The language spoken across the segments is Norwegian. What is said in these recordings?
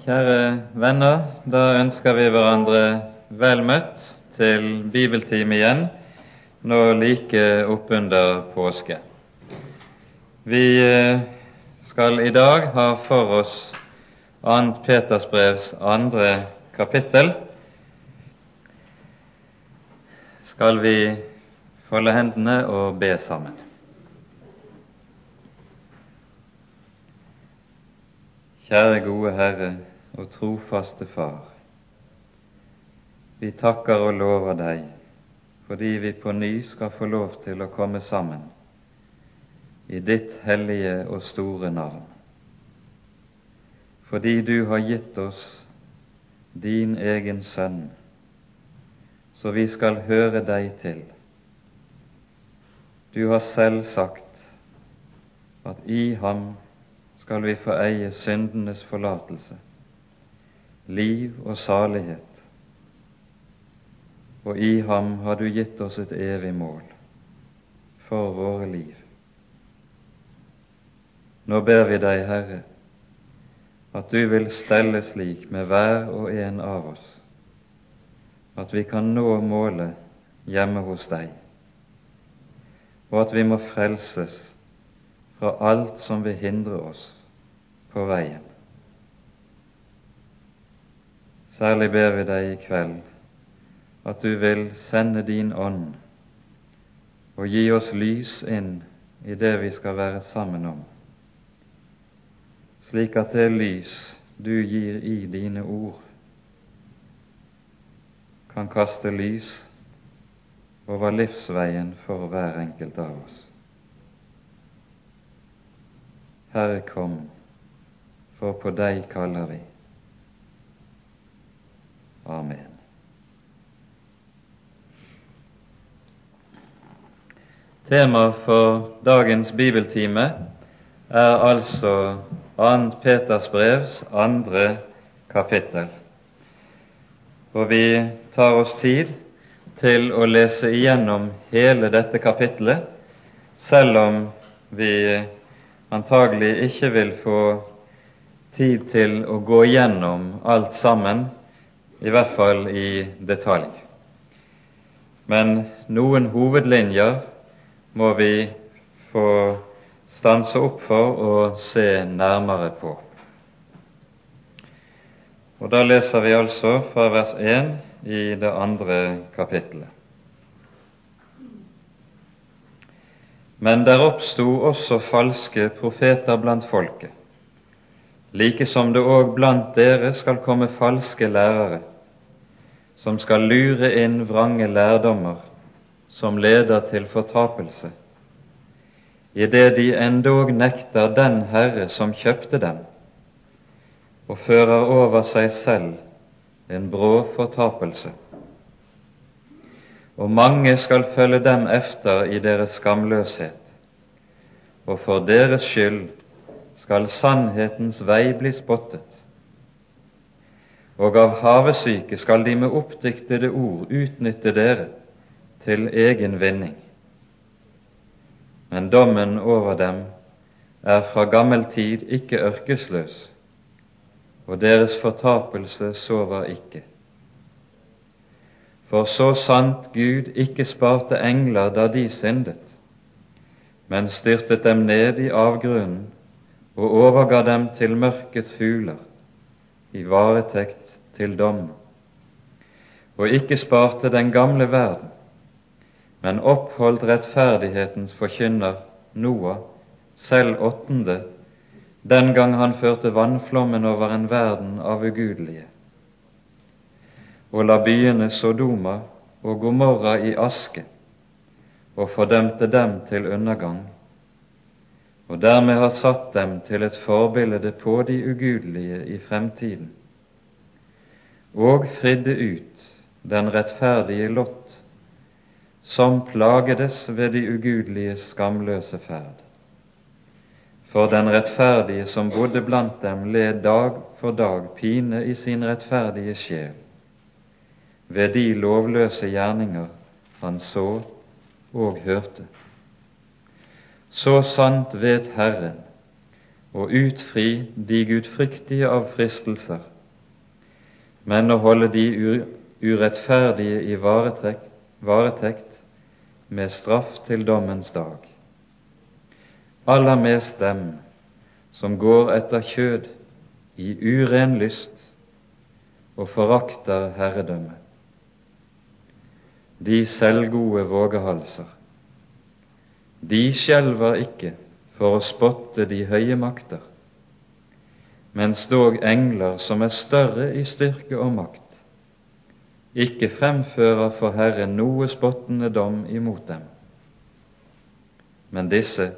Kjære venner, da ønsker vi hverandre vel møtt til bibeltime igjen, nå like oppunder påske. Vi eh, skal i dag ha for oss 2. Peters brevs andre kapittel. Skal vi folde hendene og be sammen. Kjære gode Herre og trofaste Far. Vi takker og lover deg fordi vi på ny skal få lov til å komme sammen i ditt hellige og store navn. Fordi du har gitt oss din egen sønn, så vi skal høre deg til. Du har selv sagt at i ham skal vi få eie syndenes forlatelse, liv og salighet, og i ham har du gitt oss et evig mål for våre liv. Nå ber vi deg, Herre, at du vil stelle slik med hver og en av oss at vi kan nå målet hjemme hos deg, og at vi må frelses fra alt som vil hindre oss på veien. Særlig ber vi deg i kveld at du vil sende din ånd og gi oss lys inn i det vi skal være sammen om, slik at det lys du gir i dine ord, kan kaste lys over livsveien for hver enkelt av oss. Herre, kom for på deg kaller vi. Amen. Tema for dagens bibeltime er altså 2. Peters brevs andre kapittel. Og vi tar oss tid til å lese igjennom hele dette kapittelet, selv om vi antagelig ikke vil få tid til å gå igjennom alt sammen, i hvert fall i detalj. Men noen hovedlinjer må vi få stanse opp for og se nærmere på. Og Da leser vi altså fra vers 1 i det andre kapittelet. Men der oppsto også falske profeter blant folket like som det òg blant dere skal komme falske lærere, som skal lure inn vrange lærdommer som leder til fortapelse, idet de endog nekter den Herre som kjøpte dem, og fører over seg selv en brå fortapelse. Og mange skal følge dem efter i deres skamløshet, og for deres skyld skal sannhetens vei bli spottet, og av havesyke skal de med oppdiktede ord utnytte dere til egen vinning. Men dommen over dem er fra gammel tid ikke ørkesløs, og deres fortapelse sover ikke. For så sant Gud ikke sparte engler da de syndet, men styrtet dem ned i avgrunnen og overga dem til mørkets huler, i varetekt til dom, og ikke sparte den gamle verden, men oppholdt rettferdighetens forkynner Noah, selv åttende, den gang han førte vannflommen over en verden av ugudelige, og la byene Sodoma og Gomorra i aske, og fordømte dem til undergang og dermed har satt dem til et forbilde på de ugudelige i fremtiden, og fridde ut den rettferdige Lott, som plagedes ved de ugudeliges skamløse ferd. For den rettferdige som bodde blant dem, led dag for dag pine i sin rettferdige sjel ved de lovløse gjerninger han så og hørte. Så sant vet Herren å utfri de gudfryktige av fristelser, men å holde de urettferdige i varetekt med straff til dommens dag. Aller mest dem som går etter kjød i uren lyst og forakter herredømme. De selvgode vågehalser. De skjelver ikke for å spotte de høye makter, mens dog engler som er større i styrke og makt, ikke fremfører for Herren noe spottende dom imot dem. Men disse,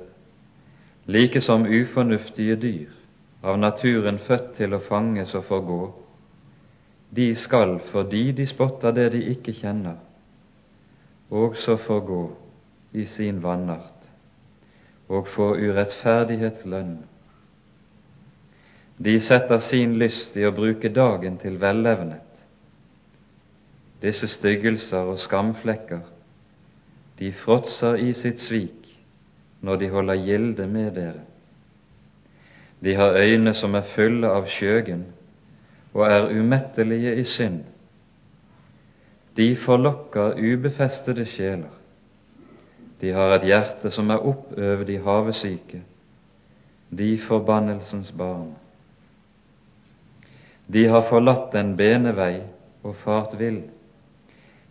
like som ufornuftige dyr, av naturen født til å fanges og forgå, de skal, fordi de spotter det de ikke kjenner, også forgå i sin vanart og få urettferdighetslønn. De setter sin lyst i å bruke dagen til vellevnet. Disse styggelser og skamflekker, de fråtser i sitt svik når de holder gilde med dere. De har øyne som er fulle av skjøgen og er umettelige i synd. De forlokker ubefestede sjeler. De har et hjerte som er oppøvd i havesyke, de forbannelsens barn. De har forlatt den bene vei og fart vill,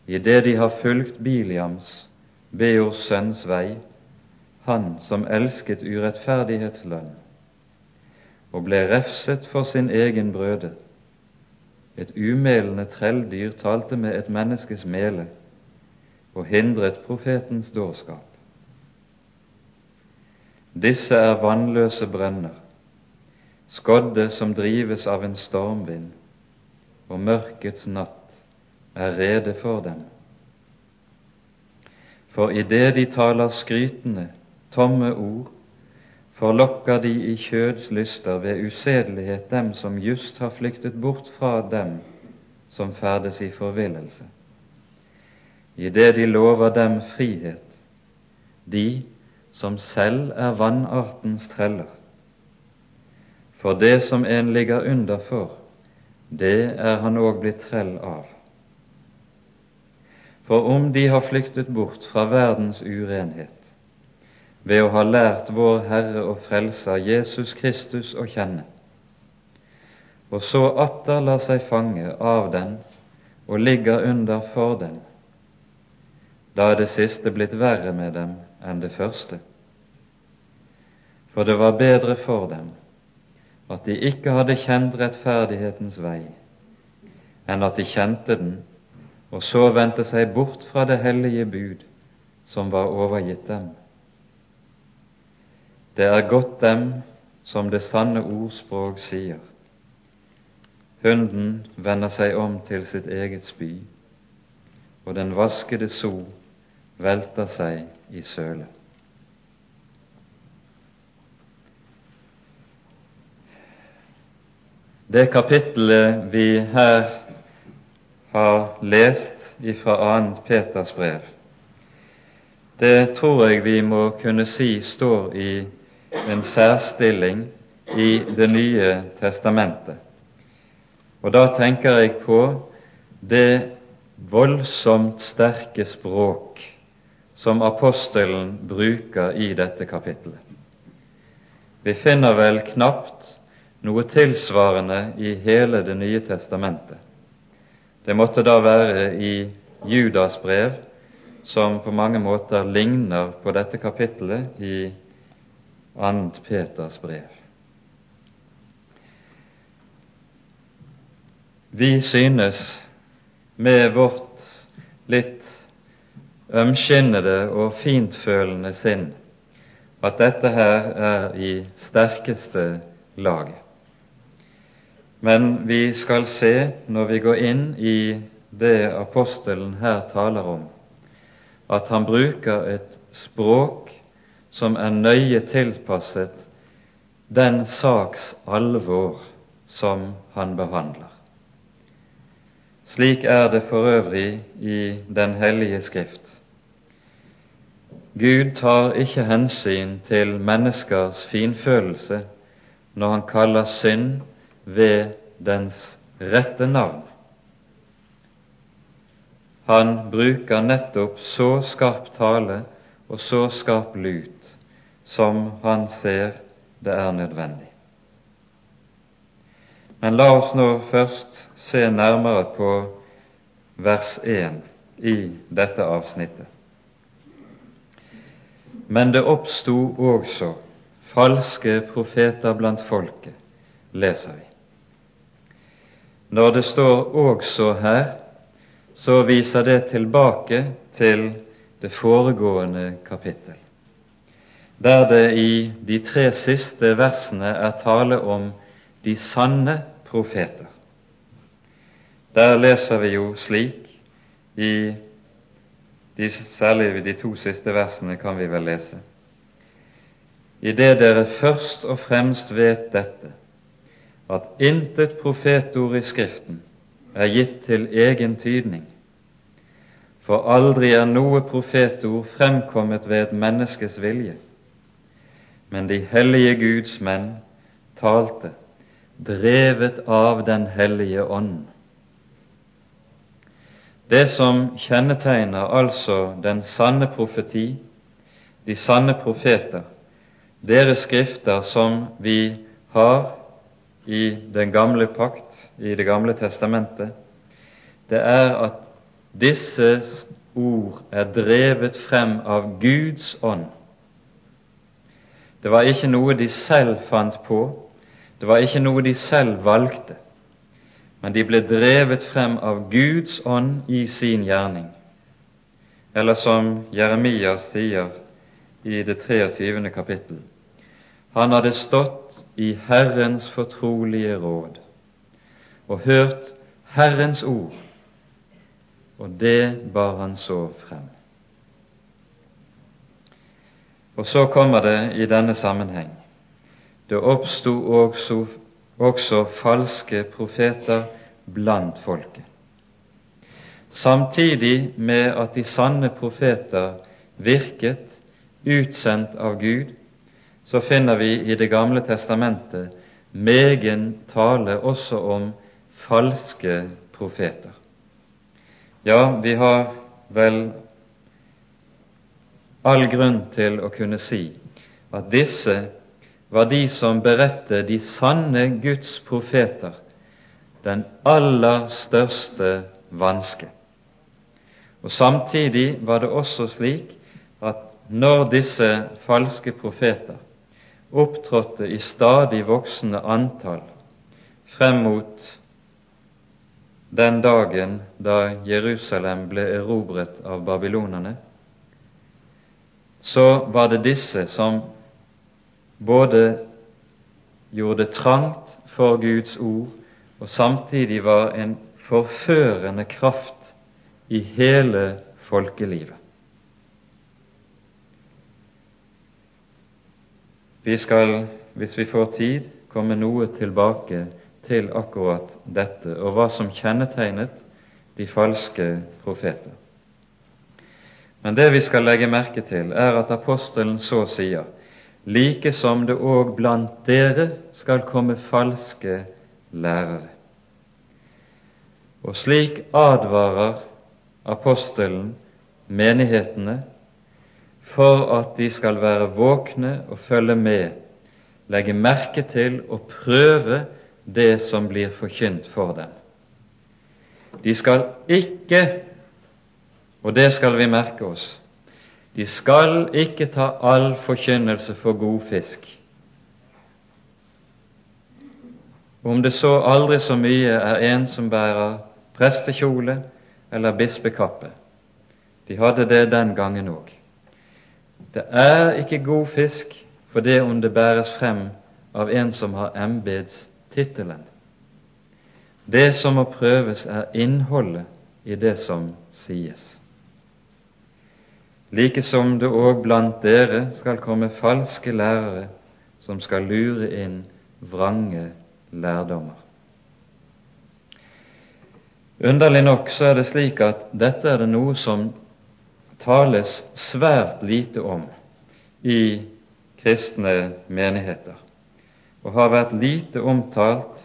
idet de har fulgt Biliams, Beors sønns vei, han som elsket urettferdighetslønn, og ble refset for sin egen brøde. Et umelende trelldyr talte med et menneskes mele og hindret profetens dårskap. Disse er vannløse brenner, skodde som drives av en stormvind, og mørkets natt er rede for dem. For idet de taler skrytende, tomme ord, forlokker de i kjøds lyster ved usedelighet dem som just har flyktet bort fra dem som ferdes i forvillelse idet de lover dem frihet, de som selv er vannartens treller. For det som en ligger under for, det er han òg blitt trell av. For om de har flyktet bort fra verdens urenhet ved å ha lært vår Herre og Frelser Jesus Kristus å kjenne, og så atter lar seg fange av den og ligger under for den, da er det siste blitt verre med dem enn det første. For det var bedre for dem at de ikke hadde kjent rettferdighetens vei, enn at de kjente den og så vendte seg bort fra det hellige bud som var overgitt dem. Det er godt dem som det sanne ordspråk sier. Hunden vender seg om til sitt eget spy, og den vaskede so velter seg i søle. Det kapittelet vi her har lest fra 2. Peters brev, det tror jeg vi må kunne si står i en særstilling i Det nye testamentet. Og da tenker jeg på det voldsomt sterke språk som apostelen bruker i dette kapittelet. Vi finner vel knapt noe tilsvarende i hele Det nye testamentet. Det måtte da være i Judas brev, som på mange måter ligner på dette kapittelet i 2. Peters brev. Vi synes med vårt litt ømskinnede og fintfølende sinn at dette her er i sterkeste laget. Men vi skal se, når vi går inn i det apostelen her taler om, at han bruker et språk som er nøye tilpasset den saks alvor som han behandler. Slik er det for øvrig i Den hellige skrift. Gud tar ikke hensyn til menneskers finfølelse når han kaller synd ved dens rette navn. Han bruker nettopp så skarp tale og så skarp lut som han ser det er nødvendig. Men la oss nå først se nærmere på vers 1 i dette avsnittet. Men det oppsto også falske profeter blant folket, leser vi. Når det står 'også' her, så viser det tilbake til det foregående kapittel, der det i de tre siste versene er tale om de sanne profeter. Der leser vi jo slik i de, Særlig de to siste versene kan vi vel lese. Idet dere først og fremst vet dette, at intet profetord i Skriften er gitt til egen tydning, for aldri er noe profetord fremkommet ved et menneskes vilje, men de hellige Guds menn talte, drevet av Den hellige ånd. Det som kjennetegner altså den sanne profeti, de sanne profeter, deres skrifter som vi har i den gamle pakt, i Det gamle testamentet, det er at disse ord er drevet frem av Guds ånd. Det var ikke noe de selv fant på, det var ikke noe de selv valgte, men de ble drevet frem av Guds ånd i sin gjerning. Eller som Jeremias sier i det 23. kapittel, han hadde stått i Herrens fortrolige råd og hørt Herrens ord, og det bar han så frem. Og så kommer det i denne sammenheng det oppsto også, også falske profeter blant folket. Samtidig med at de sanne profeter virket utsendt av Gud, så finner vi i Det gamle testamentet megen tale også om falske profeter. Ja, vi har vel all grunn til å kunne si at disse var de som beredte de sanne Guds profeter den aller største vanske. Og Samtidig var det også slik at når disse falske profeter opptrådte i stadig voksende antall frem mot den dagen da Jerusalem ble erobret av babylonerne, så var det disse som både gjorde det trangt for Guds ord, og samtidig var en forførende kraft i hele folkelivet. Vi skal, hvis vi får tid, komme noe tilbake til akkurat dette og hva som kjennetegnet de falske profeter. Men det vi skal legge merke til, er at apostelen så sier, like som det òg blant dere skal komme falske lærere. Og slik advarer apostelen menighetene for at de skal være våkne og følge med, legge merke til og prøve det som blir forkynt for dem. De skal ikke, og det skal vi merke oss, de skal ikke ta all forkynnelse for god fisk. Om det så aldri så mye er en som bærer prestekjole eller bispekappe. De hadde det den gangen òg. Det er ikke god fisk for det om det bæres frem av en som har embetstittelen. Det som må prøves, er innholdet i det som sies. Like som det òg blant dere skal komme falske lærere som skal lure inn vrange lærdommer. Underlig nok så er det slik at dette er det noe som tales svært lite om i kristne menigheter. og har vært lite omtalt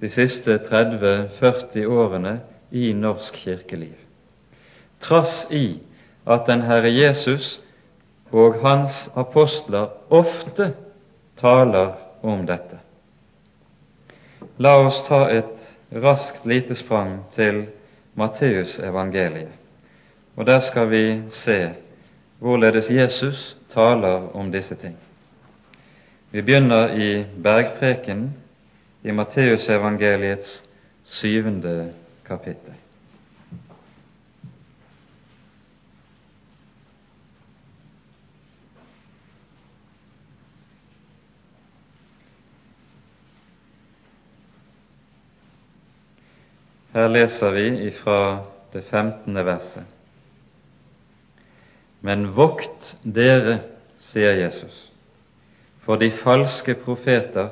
de siste 30-40 årene i norsk kirkeliv. Trass i at den Herre Jesus og hans apostler ofte taler om dette. La oss ta et raskt lite sprang til Matteusevangeliet, og der skal vi se hvorledes Jesus taler om disse ting. Vi begynner i bergpreken i Matteusevangeliets syvende kapittel. Her leser vi ifra det femtende verset. Men vokt dere, sier Jesus, for de falske profeter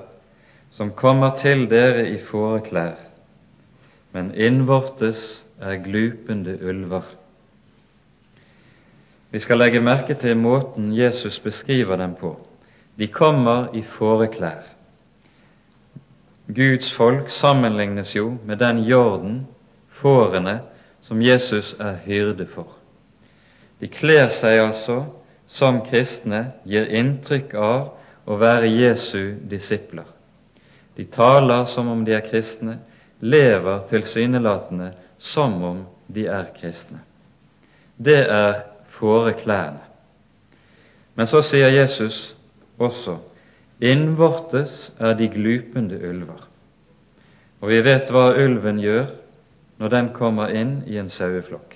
som kommer til dere i fåreklær, men innvortes er glupende ulver. Vi skal legge merke til måten Jesus beskriver dem på. De kommer i fåreklær. Guds folk sammenlignes jo med den jorden, fårene, som Jesus er hyrde for. De kler seg altså som kristne, gir inntrykk av å være Jesu disipler. De taler som om de er kristne, lever tilsynelatende som om de er kristne. Det er fåreklærne. Men så sier Jesus også Innvortes er de glupende ulver. Og vi vet hva ulven gjør når den kommer inn i en saueflokk.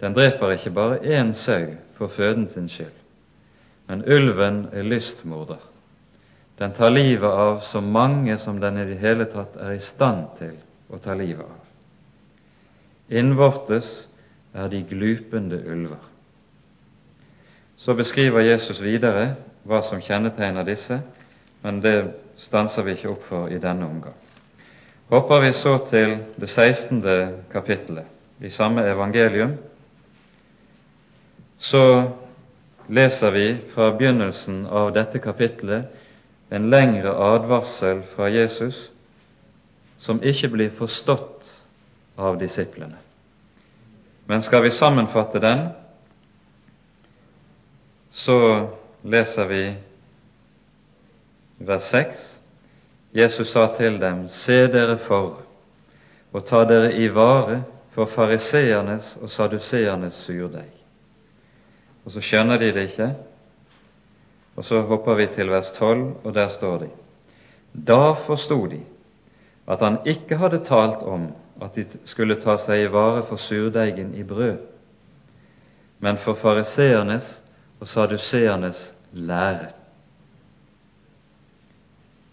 Den dreper ikke bare én sau for føden sin skyld, men ulven er lystmorder. Den tar livet av så mange som den i det hele tatt er i stand til å ta livet av. Innvortes er de glupende ulver. Så beskriver Jesus videre hva som kjennetegner disse, men det stanser vi ikke opp for i denne omgang. Hopper vi så til det 16. kapittelet i samme evangelium, så leser vi fra begynnelsen av dette kapittelet en lengre advarsel fra Jesus som ikke blir forstått av disiplene. Men skal vi sammenfatte den, så leser vi vers 6. Jesus sa til dem, Se dere for og ta dere i vare for fariseernes og saduseernes surdeig. Og så skjønner de det ikke. Og så hopper vi til vers 12, og der står de. Da forsto de at han ikke hadde talt om at de skulle ta seg i vare for surdeigen i brød, men for fariseernes og saduseernes lære.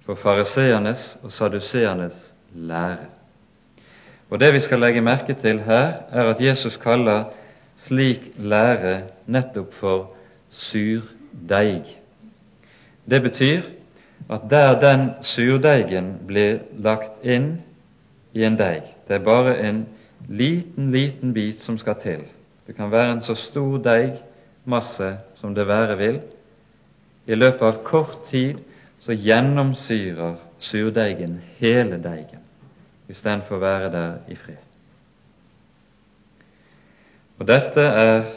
For fariseernes og saduseernes lære. Og Det vi skal legge merke til her, er at Jesus kaller slik lære nettopp for surdeig. Det betyr at der den surdeigen blir lagt inn i en deig Det er bare en liten, liten bit som skal til. Det kan være en så stor deigmasse som det være vil. I løpet av kort tid så gjennomsyrer surdeigen hele deigen, istedenfor å være der i fred. Og Dette er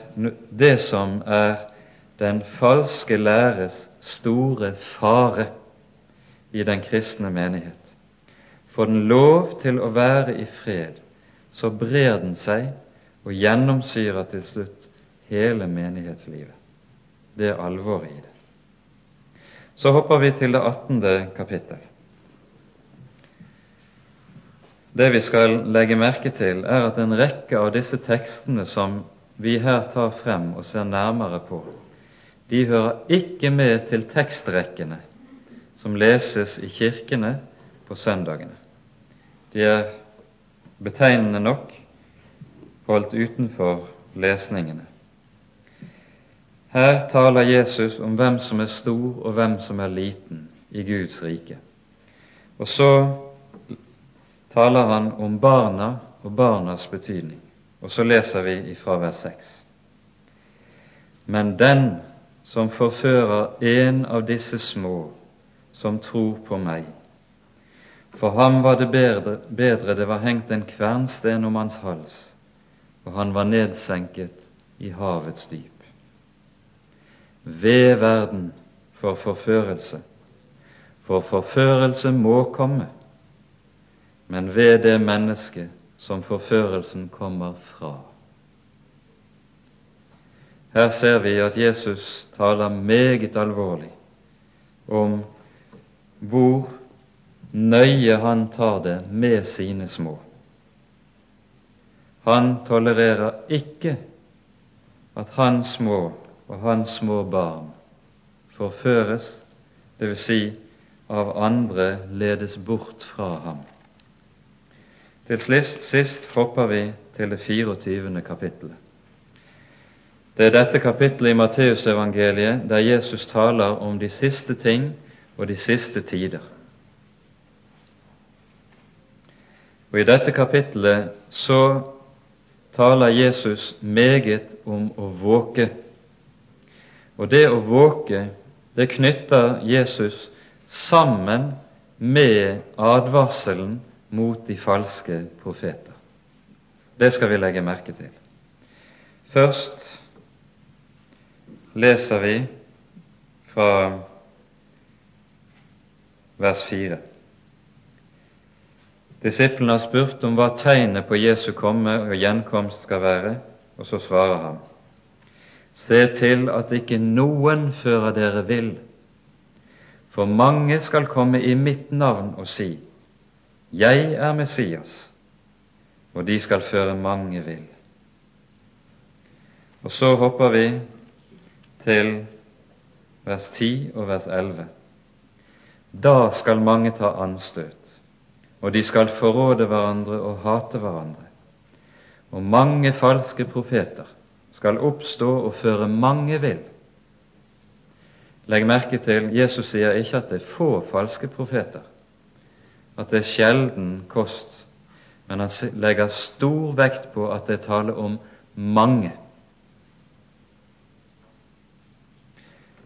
det som er den falske læres store fare i den kristne menighet. Får den lov til å være i fred, så brer den seg og gjennomsyrer til slutt hele menighetslivet. Det er alvoret i det. Så hopper vi til det 18. kapittel. Det vi skal legge merke til, er at en rekke av disse tekstene som vi her tar frem og ser nærmere på, de hører ikke med til tekstrekkene som leses i kirkene på søndagene. De er betegnende nok holdt utenfor lesningene. Her taler Jesus om hvem som er stor og hvem som er liten i Guds rike. Og så taler han om barna og barnas betydning. Og så leser vi fra vers 6. Men den som forfører en av disse små, som tror på meg. For ham var det bedre, bedre det var hengt en kvernsten om hans hals, og han var nedsenket i havets dyp. Ved verden for forførelse, for forførelse må komme, men ved det mennesket som forførelsen kommer fra. Her ser vi at Jesus taler meget alvorlig om hvor nøye han tar det med sine små. Han tolererer ikke at hans små og hans små barn forføres, dvs. Si av andre ledes bort fra ham. Til sist, sist hopper vi til det 24. kapittelet. Det er dette kapittelet i Matteusevangeliet der Jesus taler om de siste ting og de siste tider. Og I dette kapittelet så taler Jesus meget om å våke. Og det å våke, det knytter Jesus sammen med advarselen mot de falske profeter. Det skal vi legge merke til. Først leser vi fra vers 4. Disiplene har spurt om hva tegnet på Jesu komme og gjenkomst skal være, og så svarer han:" Se til at ikke noen fører dere vill, for mange skal komme i mitt navn og si:" Jeg er Messias, og de skal føre mange vill. Og så hopper vi til vers 10 og vers 11. Da skal mange ta anstøt, og de skal forråde hverandre og hate hverandre. Og mange falske profeter skal oppstå og føre mange vill. Legg merke til Jesus sier ikke at det er få falske profeter, at det er sjelden kost, men han legger stor vekt på at det taler om mange.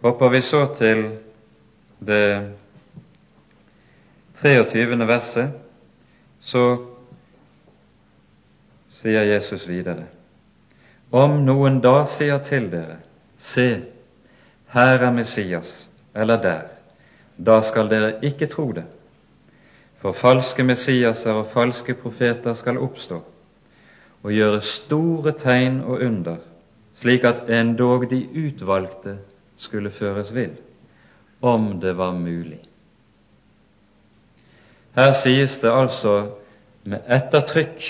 Hopper vi så til det 23. verset, så sier Jesus videre Om noen da sier til dere, se, her er Messias, eller der, da skal dere ikke tro det. For falske Messiaser og falske profeter skal oppstå og gjøre store tegn og under, slik at endog de utvalgte skulle føres vill, om det var mulig. Her sies det altså med ettertrykk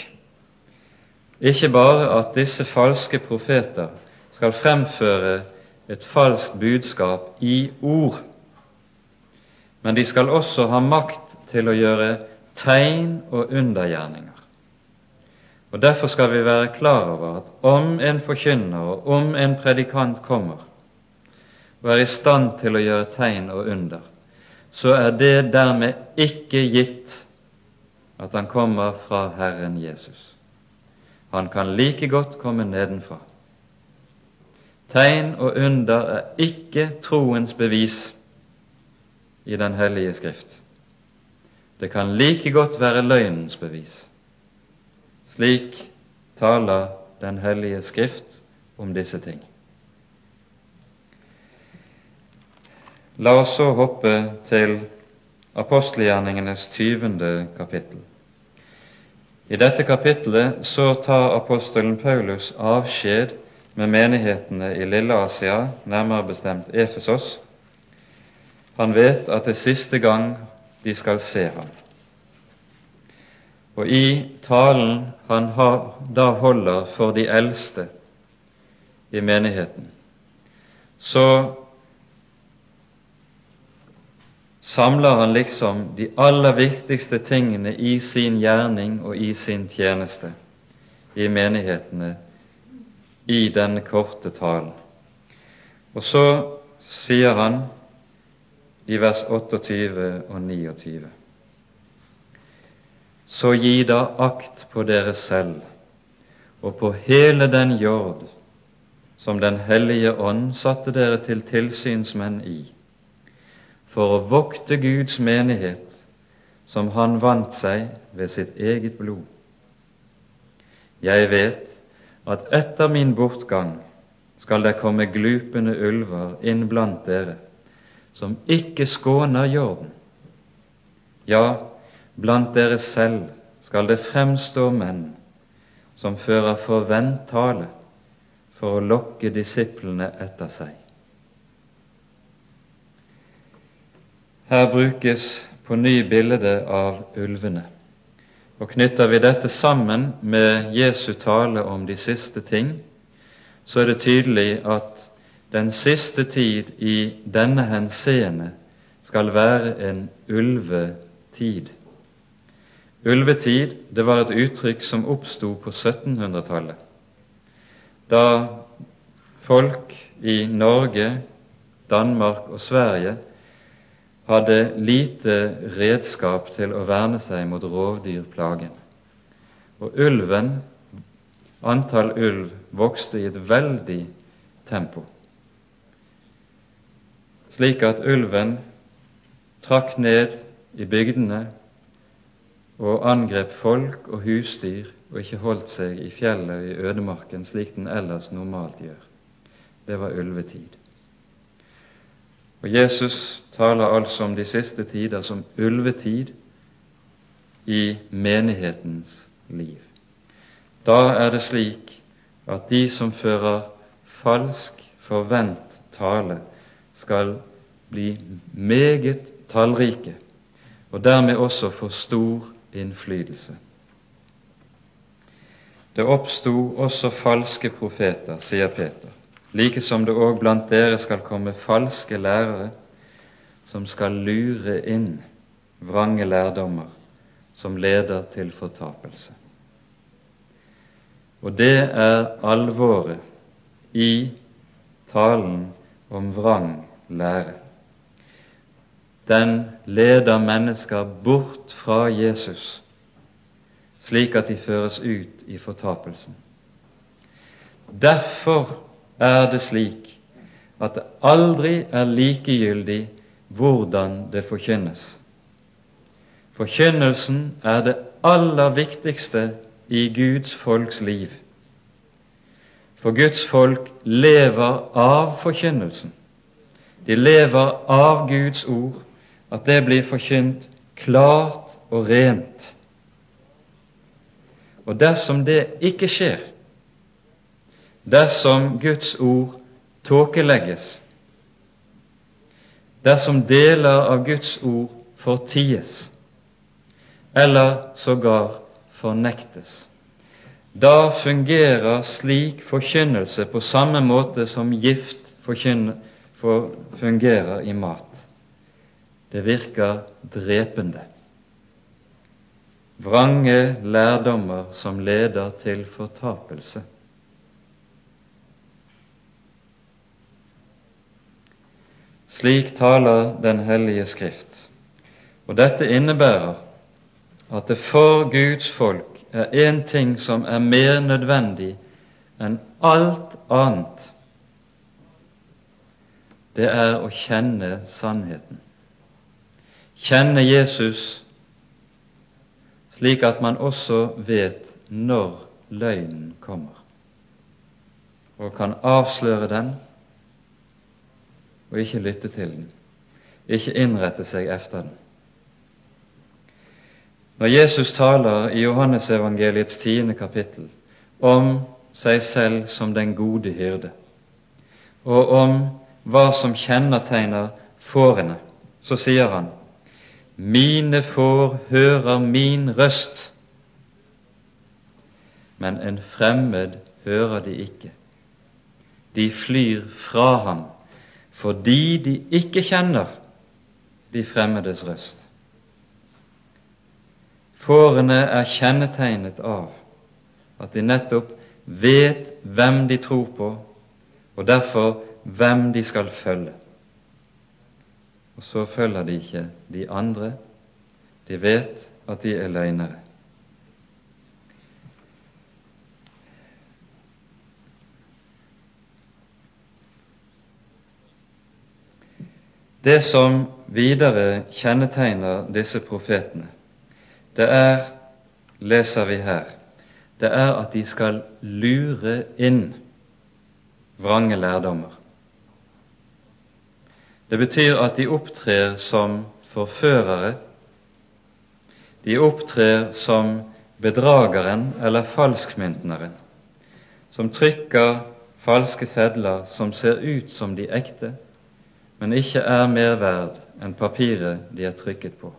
ikke bare at disse falske profeter skal fremføre et falskt budskap i ord, men de skal også ha makt til å gjøre tegn og undergjerninger. Og Derfor skal vi være klar over at om en forkynner og om en predikant kommer og er i stand til å gjøre tegn og under, så er det dermed ikke gitt at han kommer fra Herren Jesus. Han kan like godt komme nedenfra. Tegn og under er ikke troens bevis i Den hellige Skrift. Det kan like godt være løgnens bevis. Slik taler Den hellige Skrift om disse ting. La oss så hoppe til apostelgjerningenes tyvende kapittel. I dette kapittelet så tar apostelen Paulus avskjed med menighetene i Lille-Asia, nærmere bestemt Efesos. Han vet at det siste gang de skal se ham. Og i talen han da holder for de eldste i menigheten, så samler han liksom de aller viktigste tingene i sin gjerning og i sin tjeneste i menighetene i denne korte talen. Og så sier han i vers 28 og 29 Så gi da akt på dere selv og på hele den jord som Den hellige ånd satte dere til tilsynsmenn i for å vokte Guds menighet, som han vant seg ved sitt eget blod. Jeg vet at etter min bortgang skal det komme glupende ulver inn blant dere, som ikke skåner jorden. Ja, blant dere selv skal det fremstå menn som fører forvent tale for å lokke disiplene etter seg. Her brukes på ny bilde av ulvene. Og Knytter vi dette sammen med Jesu tale om de siste ting, så er det tydelig at den siste tid i denne henseende skal være en ulvetid. Ulvetid det var et uttrykk som oppsto på 1700-tallet, da folk i Norge, Danmark og Sverige hadde lite redskap til å verne seg mot rovdyrplagen. Og ulven, antall ulv, vokste i et veldig tempo, slik at ulven trakk ned i bygdene og angrep folk og husdyr og ikke holdt seg i fjellet og i ødemarken slik den ellers normalt gjør. Det var ulvetid. Og Jesus taler altså om de siste tider som ulvetid i menighetens liv. Da er det slik at de som fører falsk, forvent tale, skal bli meget tallrike, og dermed også få stor innflytelse. Det oppsto også falske profeter, sier Peter, like som det òg blant dere skal komme falske lærere som skal lure inn vrange lærdommer som leder til fortapelse. Og det er alvoret i talen om vrang lære den leder mennesker bort fra Jesus, slik at de føres ut i fortapelsen. Derfor er det slik at det aldri er likegyldig hvordan det forkynnes. Forkynnelsen er det aller viktigste i Guds folks liv. For Guds folk lever av forkynnelsen. De lever av Guds ord at det blir forkynt klart og rent. Og dersom det ikke skjer, dersom Guds ord tåkelegges, dersom deler av Guds ord forties, eller sågar fornektes, da fungerer slik forkynnelse på samme måte som gift fungerer i mat. Det virker drepende. Vrange lærdommer som leder til fortapelse. Slik taler Den hellige Skrift. Og dette innebærer at det for Guds folk er én ting som er mer nødvendig enn alt annet. Det er å kjenne sannheten kjenne Jesus slik at man også vet når løgnen kommer, og kan avsløre den og ikke lytte til den, ikke innrette seg efter den. Når Jesus taler i Johannesevangeliets tiende kapittel om seg selv som den gode hyrde, og om hva som kjennetegner fårene, så sier han mine får hører min røst, men en fremmed hører de ikke. De flyr fra ham fordi de ikke kjenner de fremmedes røst. Fårene er kjennetegnet av at de nettopp vet hvem de tror på, og derfor hvem de skal følge og så følger de ikke de andre. De vet at de er løgnere. Det som videre kjennetegner disse profetene, det er, leser vi her, det er at de skal lure inn vrange lærdommer. Det betyr at de opptrer som forførere. De opptrer som bedrageren eller falskmyntneren, som trykker falske sedler som ser ut som de ekte, men ikke er mer verd enn papiret de er trykket på.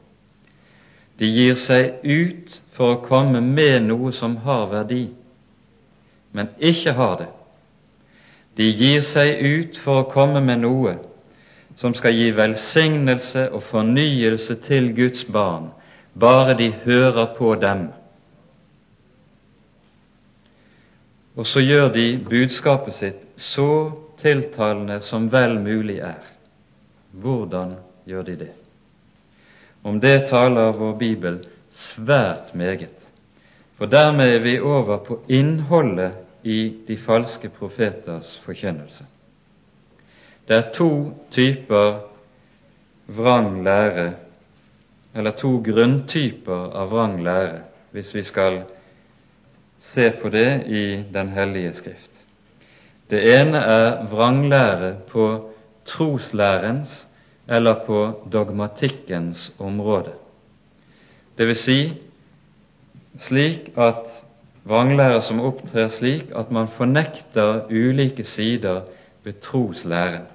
De gir seg ut for å komme med noe som har verdi, men ikke har det. De gir seg ut for å komme med noe som skal gi velsignelse og fornyelse til Guds barn, bare de hører på dem. Og så gjør de budskapet sitt så tiltalende som vel mulig er. Hvordan gjør de det? Om det taler vår bibel svært meget, for dermed er vi over på innholdet i de falske profeters forkynnelse. Det er to typer vrang lære, eller to grunntyper av vrang lære, hvis vi skal se på det i Den hellige skrift. Det ene er vranglære på troslærens eller på dogmatikkens område. Det vil si slik at vranglære som opptrer slik at man fornekter ulike sider ved troslæren.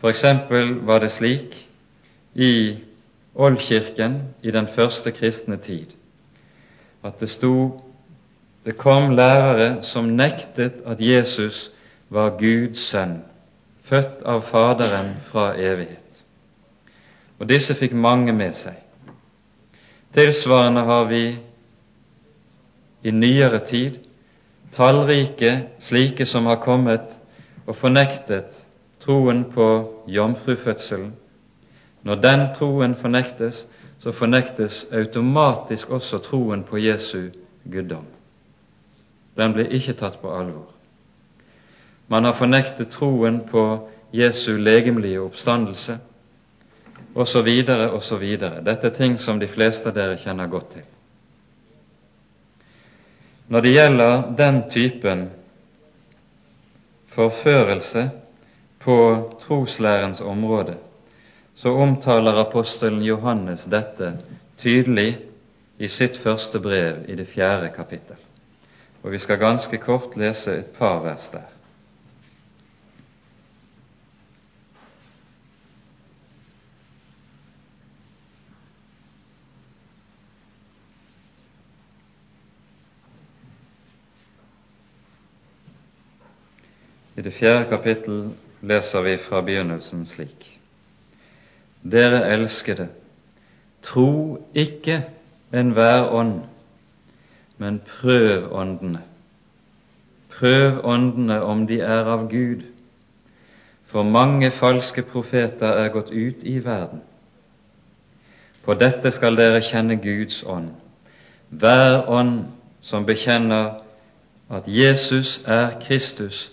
For eksempel var det slik i Oldkirken i den første kristne tid at det sto det kom lærere som nektet at Jesus var Guds sønn, født av Faderen fra evighet. Og disse fikk mange med seg. Tilsvarende har vi i nyere tid tallrike slike som har kommet og fornektet troen på jomfrufødselen. Når den troen fornektes, så fornektes automatisk også troen på Jesu guddom. Den blir ikke tatt på alvor. Man har fornektet troen på Jesu legemlige oppstandelse, osv., osv. Dette er ting som de fleste av dere kjenner godt til. Når det gjelder den typen forførelse på troslærens område, så omtaler apostelen Johannes dette tydelig i sitt første brev i det fjerde kapittel. Og vi skal ganske kort lese et par vers der. Det fjerde kapittel leser vi fra begynnelsen slik. Dere elskede, tro ikke enhver ånd, men prøv åndene. Prøv åndene om de er av Gud, for mange falske profeter er gått ut i verden. På dette skal dere kjenne Guds ånd. Hver ånd som bekjenner at Jesus er Kristus,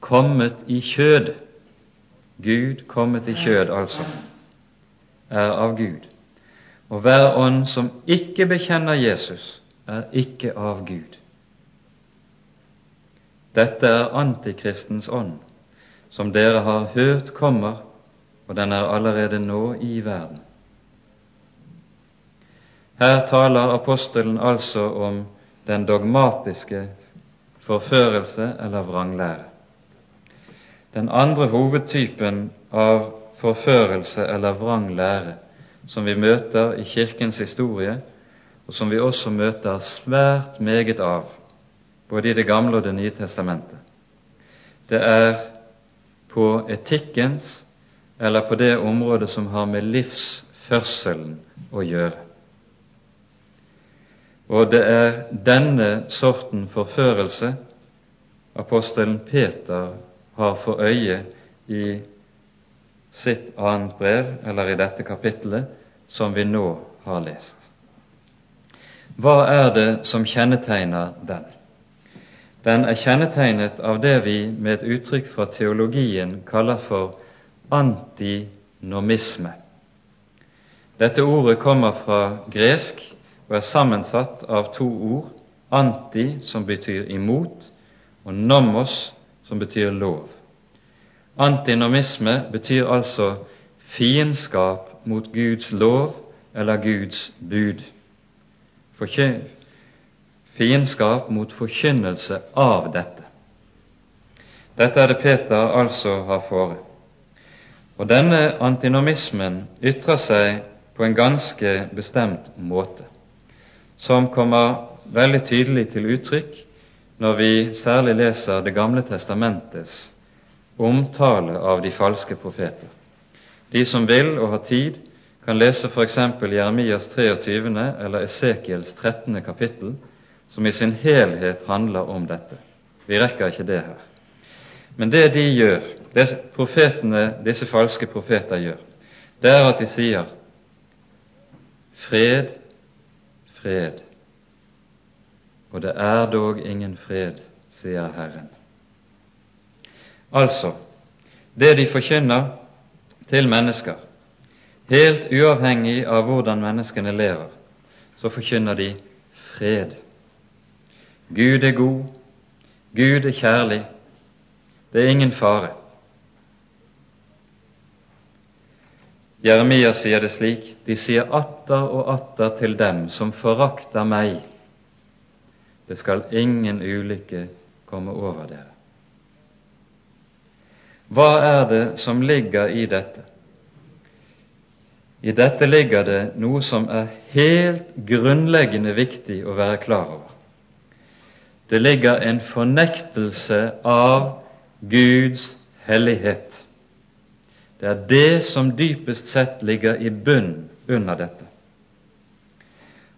kommet i kjød Gud kommet i kjød, altså, er av Gud. Og hver ånd som ikke bekjenner Jesus, er ikke av Gud. Dette er antikristens ånd, som dere har hørt kommer, og den er allerede nå i verden. Her taler apostelen altså om den dogmatiske forførelse eller vranglære. Den andre hovedtypen av forførelse eller vrang lære som vi møter i Kirkens historie, og som vi også møter svært meget av, både i Det gamle og Det nye testamentet, det er på etikkens eller på det området som har med livsførselen å gjøre. Og det er denne sorten forførelse apostelen Peter har for øye i sitt annet brev, eller i dette kapittelet, som vi nå har lest. Hva er det som kjennetegner den? Den er kjennetegnet av det vi med et uttrykk fra teologien kaller for antinomisme. Dette ordet kommer fra gresk og er sammensatt av to ord. Anti, som betyr imot, og nomos, som betyr lov. Antinomisme betyr altså fiendskap mot Guds lov eller Guds bud. Fiendskap mot forkynnelse av dette. Dette er det Peter altså har fore. Og denne antinomismen ytrer seg på en ganske bestemt måte, som kommer veldig tydelig til uttrykk når vi særlig leser Det gamle testamentets omtale av de falske profeter. De som vil og har tid, kan lese f.eks. Jeremias 23. eller Esekiels 13. kapittel, som i sin helhet handler om dette. Vi rekker ikke det her. Men det de gjør, det profetene, disse falske profeter gjør, det er at de sier fred, fred. Og det er dog ingen fred, sier Herren. Altså, det de forkynner til mennesker, helt uavhengig av hvordan menneskene lever, så forkynner de fred. Gud er god, Gud er kjærlig, det er ingen fare. Jeremia sier det slik, de sier atter og atter til dem som forakter meg, det skal ingen ulykke komme over dere. Hva er det som ligger i dette? I dette ligger det noe som er helt grunnleggende viktig å være klar over. Det ligger en fornektelse av Guds hellighet. Det er det som dypest sett ligger i bunn under dette.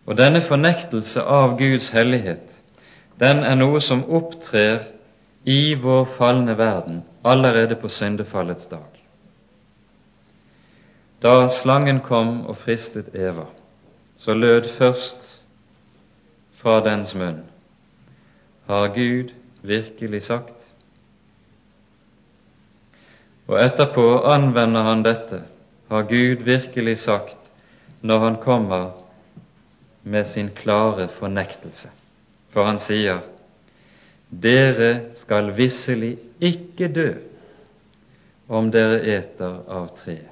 Og denne fornektelse av Guds hellighet, den er noe som opptrer i vår falne verden allerede på syndefallets dag. Da slangen kom og fristet Eva, så lød først fra dens munn Har Gud virkelig sagt? Og etterpå anvender han dette, har Gud virkelig sagt, når han kommer med sin klare fornektelse. For han sier, dere skal visselig ikke dø om dere eter av treet.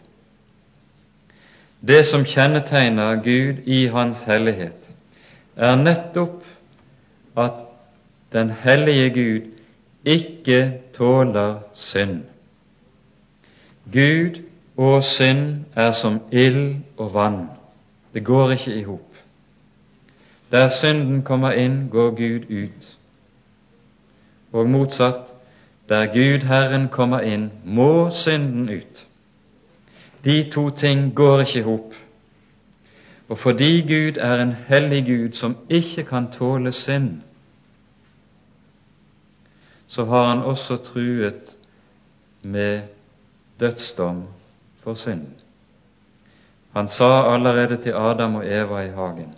Det som kjennetegner Gud i Hans hellighet, er nettopp at den hellige Gud ikke tåler synd. Gud og synd er som ild og vann. Det går ikke i hop. Der synden kommer inn, går Gud ut. Og motsatt, der Gud Herren kommer inn, må synden ut. De to ting går ikke i hop. Og fordi Gud er en hellig Gud som ikke kan tåle synd, så har han også truet med dødsdom for synd. Han sa allerede til Adam og Eva i hagen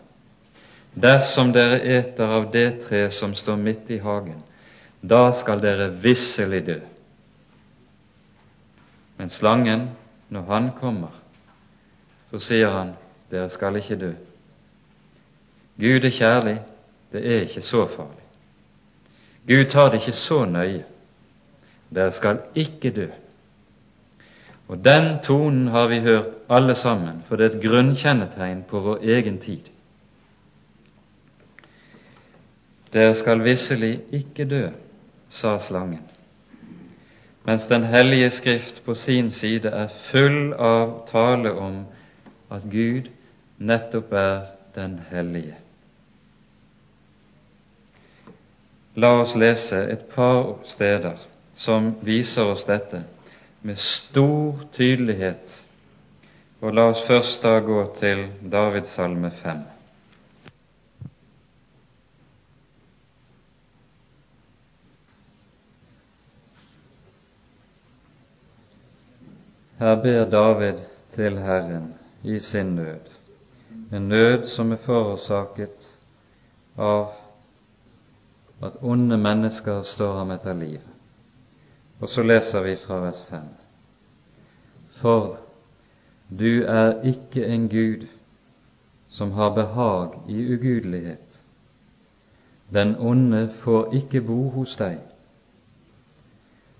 Dersom dere eter av det tre som står midt i hagen, da skal dere visselig dø. Men slangen, når han kommer, så sier han, dere skal ikke dø. Gud er kjærlig, det er ikke så farlig. Gud tar det ikke så nøye. Dere skal ikke dø. Og den tonen har vi hørt alle sammen, for det er et grunnkjennetegn på vår egen tid. Dere skal visselig ikke dø, sa slangen, mens Den hellige Skrift på sin side er full av tale om at Gud nettopp er den hellige. La oss lese et par steder som viser oss dette med stor tydelighet. Og la oss først da gå til Davids salme 5. Her ber David til Herren i sin nød, en nød som er forårsaket av at onde mennesker står ham etter livet. Og så leser vi fra vers 5. For du er ikke en Gud som har behag i ugudelighet. Den onde får ikke bo hos deg.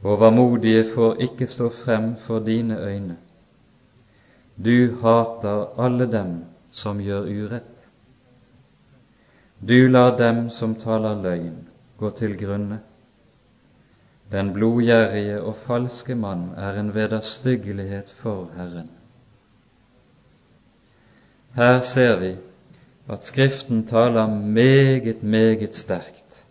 Overmodige får ikke stå frem for dine øyne. Du hater alle dem som gjør urett. Du lar dem som taler løgn, gå til grunne. Den blodgjerrige og falske mann er en vederstyggelighet for Herren. Her ser vi at Skriften taler meget, meget sterkt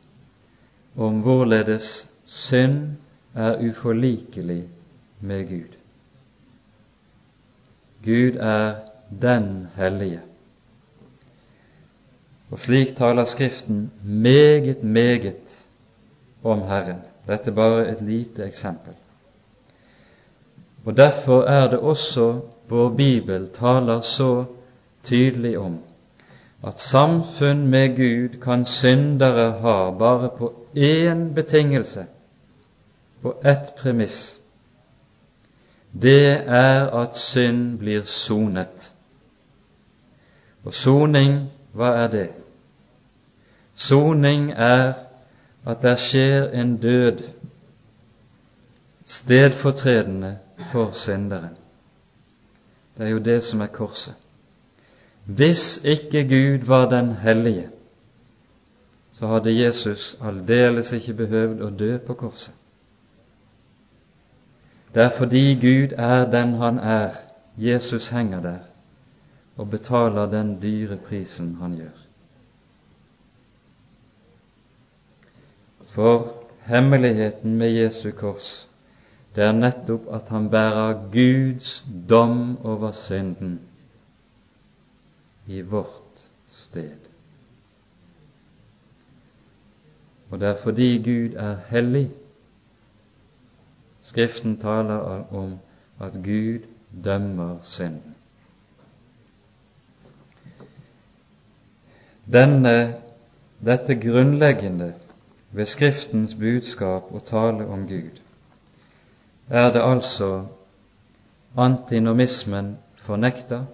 om hvorledes synd er uforlikelig med Gud. Gud er den hellige. Og slik taler Skriften meget, meget om Herren. Dette er bare et lite eksempel. Og Derfor er det også vår bibel taler så tydelig om at samfunn med Gud kan syndere ha bare på én betingelse, på ett premiss. Det er at synd blir sonet. Og soning, hva er det? Soning er at det skjer en død stedfortredende for synderen. Det er jo det som er korset. Hvis ikke Gud var den hellige, så hadde Jesus aldeles ikke behøvd å dø på korset. Det er fordi Gud er den han er, Jesus henger der og betaler den dyre prisen han gjør. For hemmeligheten med Jesu kors, det er nettopp at han bærer Guds dom over synden i vårt sted. Og det er fordi Gud er hellig Skriften taler om at Gud dømmer synden. Denne, dette grunnleggende ved Skriftens budskap å tale om Gud er det altså antinomismen fornekter,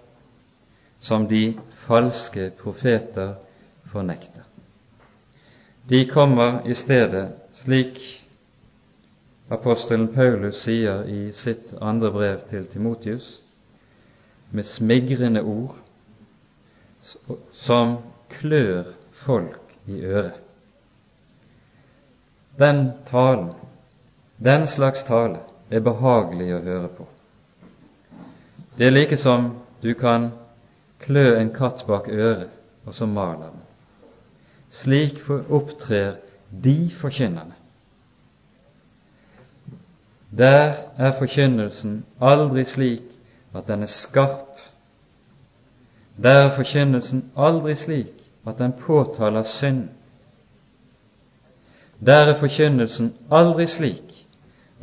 som de falske profeter fornekter. De kommer i stedet, slik apostelen Paulus sier i sitt andre brev til Timotius, med smigrende ord som klør folk i øret. Den talen, den slags tale, er behagelig å høre på. Det er like som du kan klø en katt bak øret, og så maler den. Slik opptrer de forkynnerne. Der er forkynnelsen aldri slik at den er skarp. Der er forkynnelsen aldri slik at den påtaler synd. Der er forkynnelsen aldri slik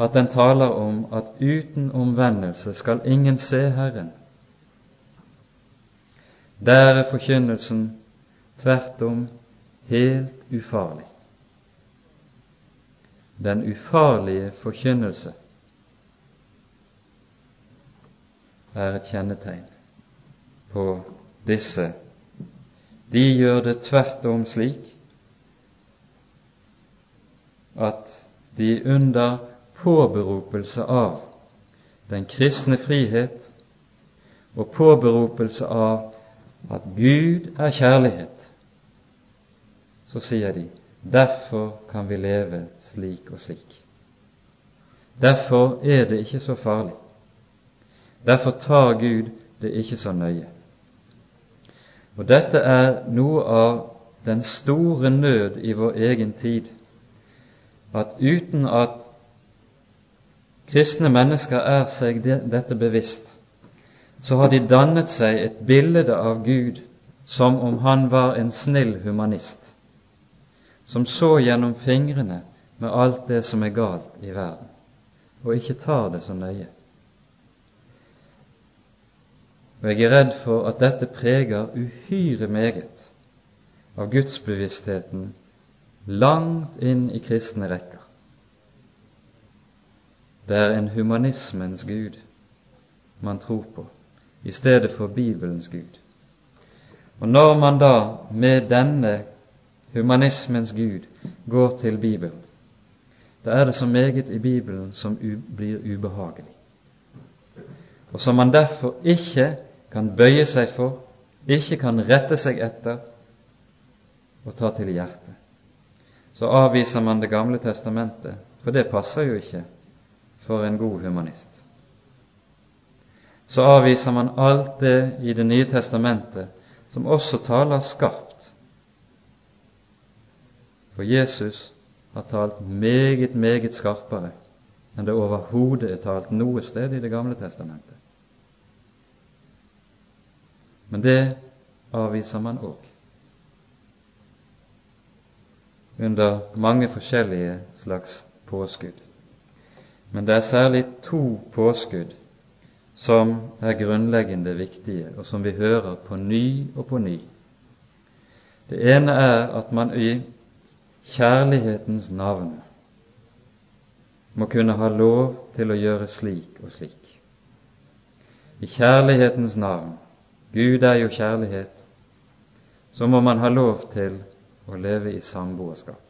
at den taler om at uten omvendelse skal ingen se Herren. Der er forkynnelsen tvert om helt ufarlig. Den ufarlige forkynnelse er et kjennetegn på disse. De gjør det tvert om slik at de under påberopelse av den kristne frihet og påberopelse av at Gud er kjærlighet, så sier de derfor kan vi leve slik og slik. Derfor er det ikke så farlig. Derfor tar Gud det ikke så nøye. Og dette er noe av den store nød i vår egen tid, at uten at kristne mennesker er seg dette bevisst, så har de dannet seg et bilde av Gud som om han var en snill humanist, som så gjennom fingrene med alt det som er galt i verden, og ikke tar det så nøye. Og jeg er redd for at dette preger uhyre meget av gudsbevisstheten langt inn i kristne rekker. Det er en humanismens Gud man tror på, i stedet for Bibelens Gud. Og når man da med denne humanismens Gud går til Bibelen, da er det så meget i Bibelen som blir ubehagelig, og som man derfor ikke kan bøye seg for, ikke kan rette seg etter og ta til hjertet. Så avviser man Det gamle testamentet, for det passer jo ikke for en god humanist. Så avviser man alt det i Det nye testamentet som også taler skarpt. For Jesus har talt meget, meget skarpere enn det overhodet er talt noe sted i Det gamle testamentet. Men det avviser man òg. Under mange forskjellige slags påskudd. Men det er særlig to påskudd som er grunnleggende viktige, og som vi hører på ny og på ny. Det ene er at man i kjærlighetens navn må kunne ha lov til å gjøre slik og slik. I kjærlighetens navn Gud er jo kjærlighet så må man ha lov til å leve i samboerskap.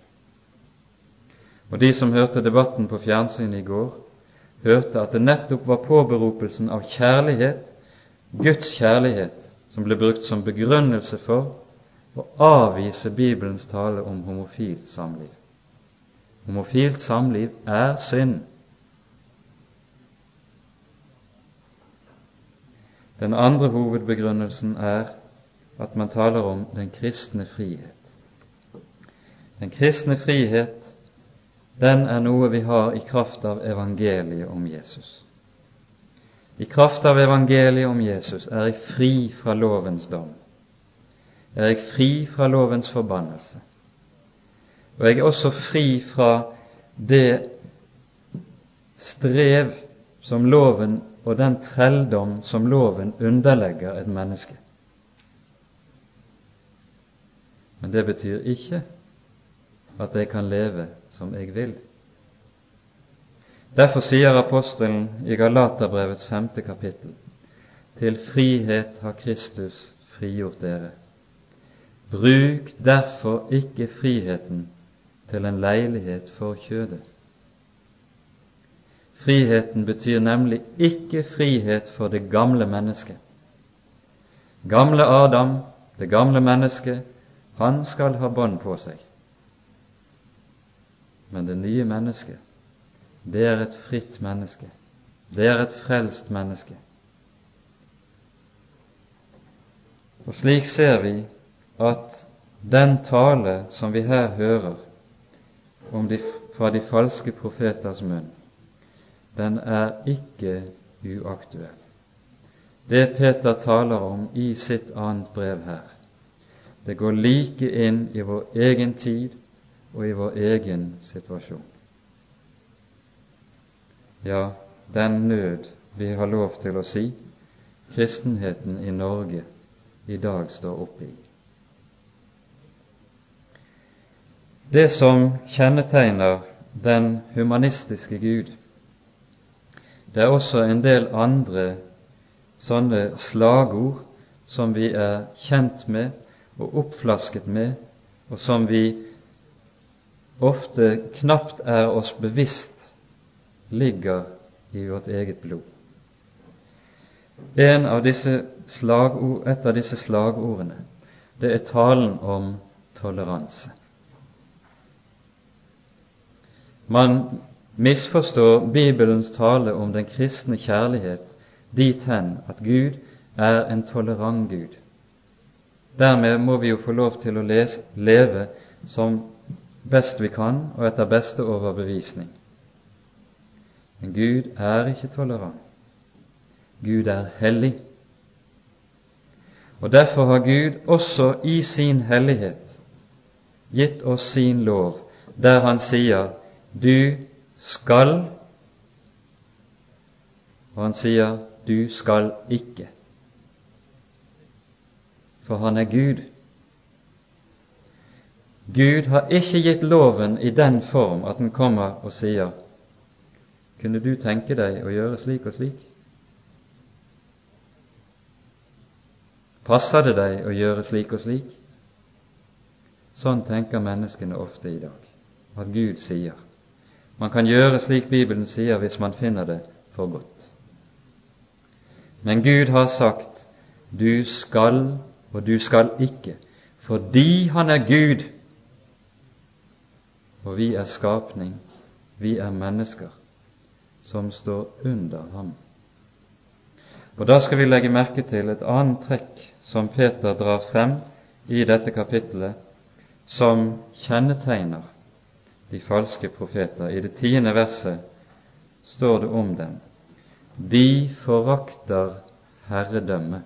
Og De som hørte debatten på fjernsynet i går, hørte at det nettopp var påberopelsen av kjærlighet, Guds kjærlighet, som ble brukt som begrunnelse for å avvise Bibelens tale om homofilt samliv. Homofilt samliv er synd. Den andre hovedbegrunnelsen er at man taler om den kristne frihet. Den kristne frihet, den er noe vi har i kraft av evangeliet om Jesus. I kraft av evangeliet om Jesus er jeg fri fra lovens dom er jeg fri fra lovens forbannelse. Og jeg er også fri fra det strev som loven og den trelldom som loven underlegger et menneske. Men det betyr ikke at jeg kan leve som jeg vil. Derfor sier apostelen i Galaterbrevets femte kapittel til frihet har Kristus frigjort dere. Bruk derfor ikke friheten til en leilighet for kjødet. Friheten betyr nemlig ikke frihet for det gamle mennesket. Gamle Adam, det gamle mennesket, han skal ha bånd på seg. Men det nye mennesket, det er et fritt menneske. Det er et frelst menneske. Og slik ser vi at den tale som vi her hører de, fra de falske profeters munn, den er ikke uaktuell. Det Peter taler om i sitt annet brev her, det går like inn i vår egen tid og i vår egen situasjon. Ja, den nød vi har lov til å si kristenheten i Norge i dag står oppe i. det som kjennetegner den humanistiske Gud. Det er også en del andre sånne slagord som vi er kjent med og oppflasket med, og som vi ofte knapt er oss bevisst ligger i vårt eget blod. En av disse slagord, et av disse slagordene det er talen om toleranse. Man misforstår Bibelens tale om den kristne kjærlighet dit hen at Gud er en tolerant Gud. Dermed må vi jo få lov til å lese, leve som best vi kan og etter beste overbevisning. Men Gud er ikke tolerant. Gud er hellig. Og Derfor har Gud også i sin hellighet gitt oss sin lov, der Han sier du skal Og han sier du skal ikke. For han er Gud. Gud har ikke gitt loven i den form at den kommer og sier Kunne du tenke deg å gjøre slik og slik? passer det deg å gjøre slik og slik? Sånn tenker menneskene ofte i dag, at Gud sier. Man kan gjøre slik Bibelen sier hvis man finner det for godt. Men Gud har sagt du skal og du skal ikke, fordi Han er Gud, og vi er skapning, vi er mennesker som står under ham. Og Da skal vi legge merke til et annet trekk som Peter drar frem i dette kapittelet, som kjennetegner de falske profeter. I det tiende verset står det om dem. De forakter herredømme.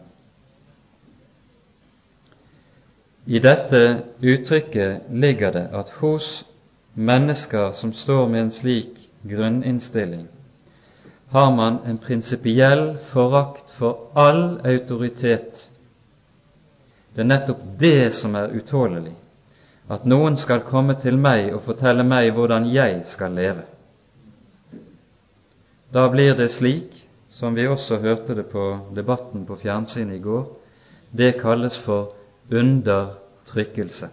I dette uttrykket ligger det at hos mennesker som står med en slik grunninnstilling, har man en prinsipiell forakt for all autoritet. Det er nettopp det som er utålelig, at noen skal komme til meg og fortelle meg hvordan jeg skal leve. Da blir det slik, som vi også hørte det på debatten på fjernsynet i går, det kalles for undertrykkelse.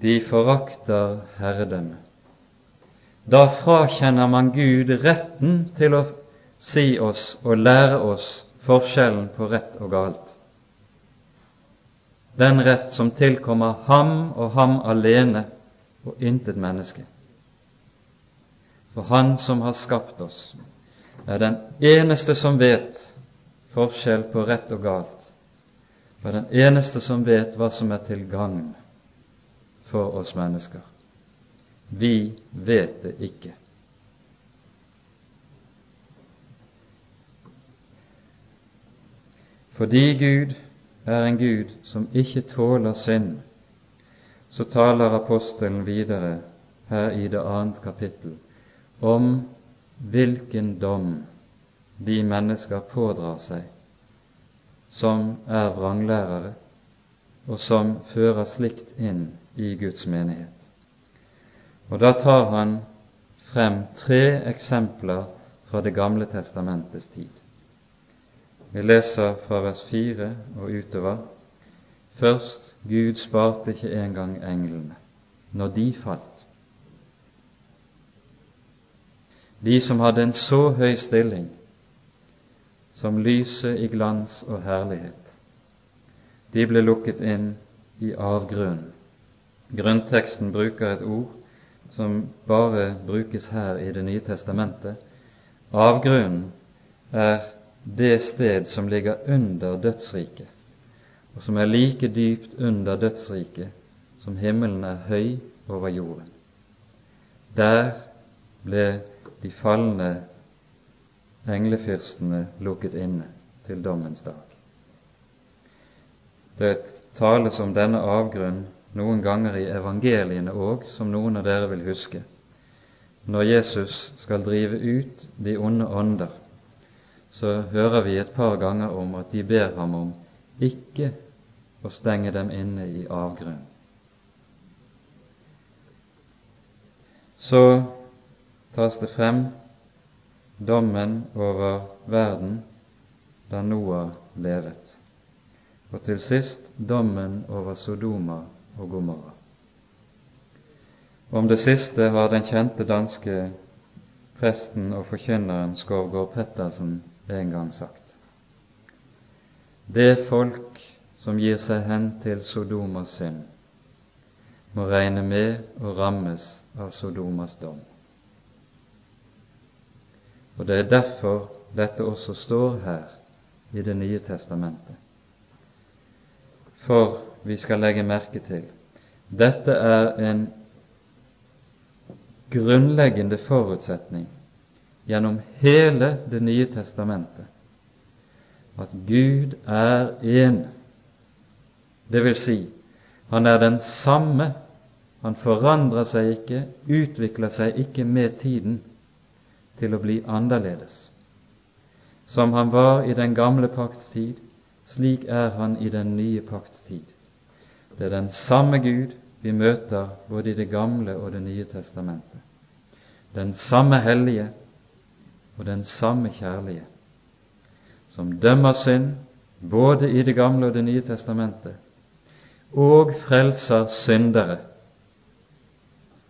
De forakter herredømme. Da frakjenner man Gud retten til å si oss og lære oss forskjellen på rett og galt. Den rett som tilkommer ham og ham alene og intet menneske. For Han som har skapt oss, er den eneste som vet forskjell på rett og galt, og den eneste som vet hva som er til gagn for oss mennesker. Vi vet det ikke. Fordi Gud er en Gud som ikke tåler synd, så taler apostelen videre her i det annet kapittel om hvilken dom de mennesker pådrar seg som er vranglærere, og som fører slikt inn i Guds menighet. Og Da tar han frem tre eksempler fra Det gamle testamentets tid. Vi leser fra vers 4 og utover. Først Gud sparte ikke engang englene når de falt. De som hadde en så høy stilling som lyset i glans og herlighet. De ble lukket inn i avgrunnen. Grunnteksten bruker et ord som bare brukes her i Det nye testamentet. Avgrunnen er det sted som ligger under dødsriket, og som er like dypt under dødsriket som himmelen er høy over jorden. Der ble de falne englefyrstene lukket inne til dommens dag. Det tales om denne avgrunn noen ganger i evangeliene òg, som noen av dere vil huske. Når Jesus skal drive ut de onde ånder, så hører vi et par ganger om at de ber ham om ikke å stenge dem inne i avgrunnen. Så tas det frem dommen over verden da Noah levet, og til sist dommen over Sodoma og Gomorra. Om det siste har den kjente danske presten og forkynneren Skovgård Pettersen en gang sagt. Det folk som gir seg hen til Sodomas synd, må regne med å rammes av Sodomas dom. Og det er derfor dette også står her i Det nye testamentet. For vi skal legge merke til dette er en grunnleggende forutsetning gjennom hele Det nye testamentet at Gud er én. Det vil si, han er den samme. Han forandrer seg ikke, utvikler seg ikke med tiden til å bli annerledes. Som han var i den gamle pakts tid, slik er han i den nye pakts tid. Det er den samme Gud vi møter både i Det gamle og Det nye testamentet. Den samme hellige og den samme kjærlige. som dømmer synd, både i Det gamle og Det nye testamentet, og frelser syndere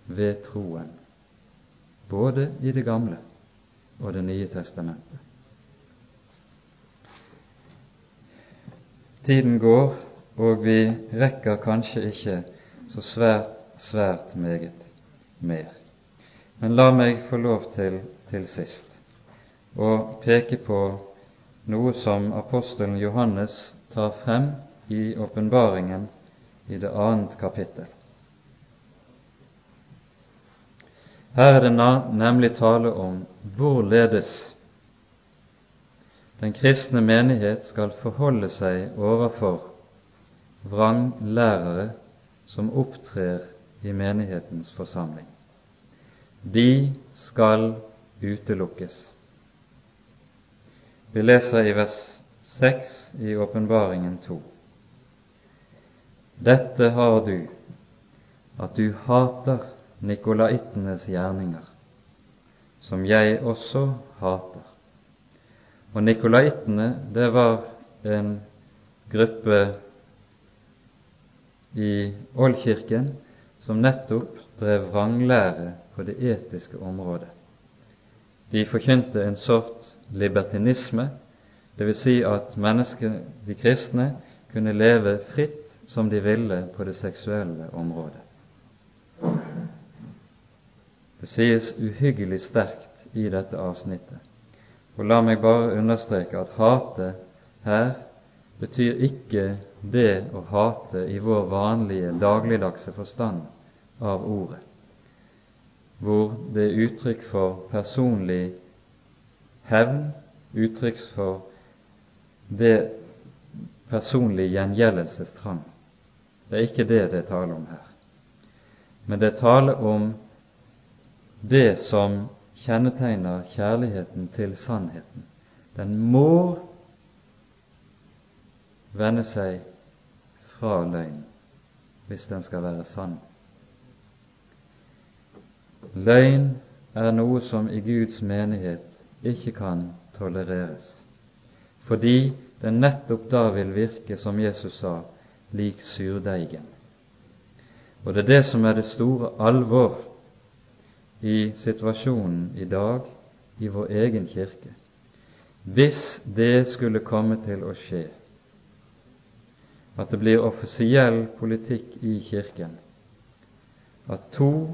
ved troen, både i Det gamle og Det nye testamentet. Tiden går, og vi rekker kanskje ikke så svært, svært meget mer. Men la meg få lov til til sist å peke på noe som apostelen Johannes tar frem i åpenbaringen i det annet kapittel. Her er det nemlig tale om hvorledes den kristne menighet skal forholde seg overfor vranglærere som opptrer i menighetens forsamling. De skal utelukkes. Vi leser i vers 6 i Åpenbaringen 2. Dette har du, at du hater nikolaittenes gjerninger, som jeg også hater. Og nikolaittene, det var en gruppe i Oldkirken som nettopp drev vranglære på det etiske området. De forkynte en sort libertinisme, dvs. Si at menneskene, de kristne, kunne leve fritt som de ville på det seksuelle området. Det sies uhyggelig sterkt i dette avsnittet og la meg bare understreke at hate her betyr ikke det å hate i vår vanlige, dagligdagse forstand av ordet, hvor det er uttrykk for personlig hevn, uttrykk for det personlige gjengjeldelsestrang. Det er ikke det det er tale om her. Men det er tale om det som kjennetegner kjærligheten til sannheten. Den må vende seg fra løgn hvis den skal være sann. Løgn er noe som i Guds menighet ikke kan tolereres, fordi den nettopp da vil virke, som Jesus sa, lik surdeigen. Og det er det som er det store alvor i situasjonen i dag i vår egen kirke. Hvis det skulle komme til å skje at det blir offisiell politikk i Kirken, at to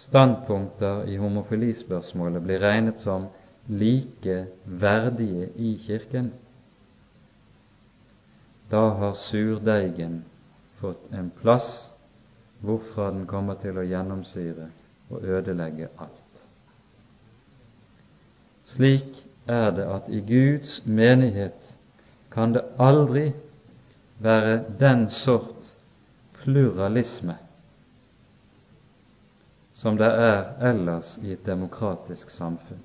standpunkter i homofilispørsmålet blir regnet som like verdige i Kirken, da har surdeigen fått en plass hvorfra den kommer til å gjennomsyre og ødelegge alt. Slik er det at i Guds menighet kan det aldri være den sort pluralisme som det er ellers i et demokratisk samfunn.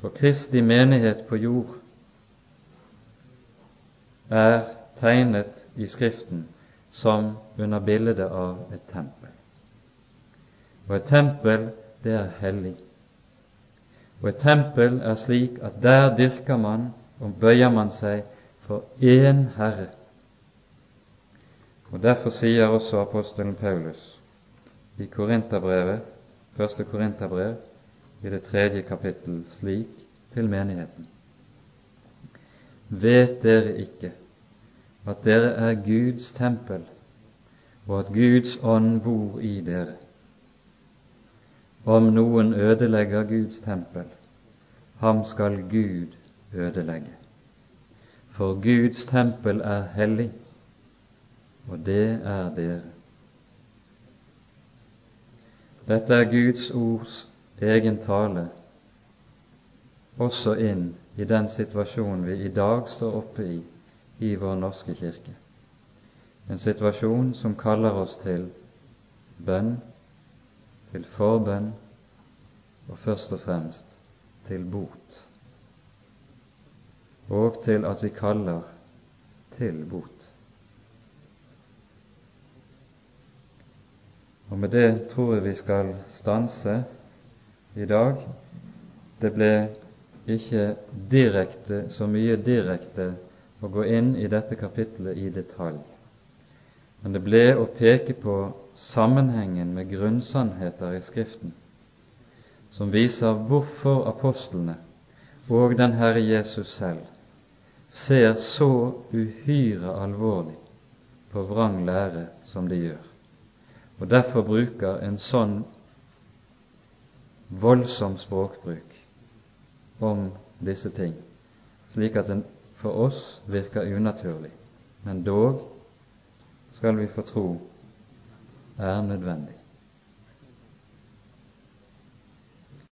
For Kristi menighet på jord er tegnet i Skriften som under bildet av et tempel. Og et tempel, det er hellig. Og et tempel er slik at der dyrker man og bøyer man seg for én Herre. Og Derfor sier også apostelen Paulus i Korinterbrevet, første Korinterbrev, i det tredje kapittel slik til menigheten. Vet dere ikke at dere er Guds tempel, og at Guds ånd bor i dere? Om noen ødelegger Guds tempel, ham skal Gud ødelegge. For Guds tempel er hellig, og det er dere. Dette er Guds ords egen tale, også inn i den situasjonen vi i dag står oppe i i vår norske kirke. En situasjon som kaller oss til bønn til forbønn og først og fremst til bot, og til at vi kaller til bot. Og med det tror jeg vi skal stanse i dag. Det ble ikke direkte, så mye direkte å gå inn i dette kapittelet i detalj, men det ble å peke på sammenhengen med grunnsannheter i Skriften som viser hvorfor apostlene og den Herre Jesus selv ser så uhyre alvorlig på vrang lære som de gjør, og derfor bruker en sånn voldsom språkbruk om disse ting, slik at den for oss virker unaturlig, men dog skal vi få tro er nødvendig.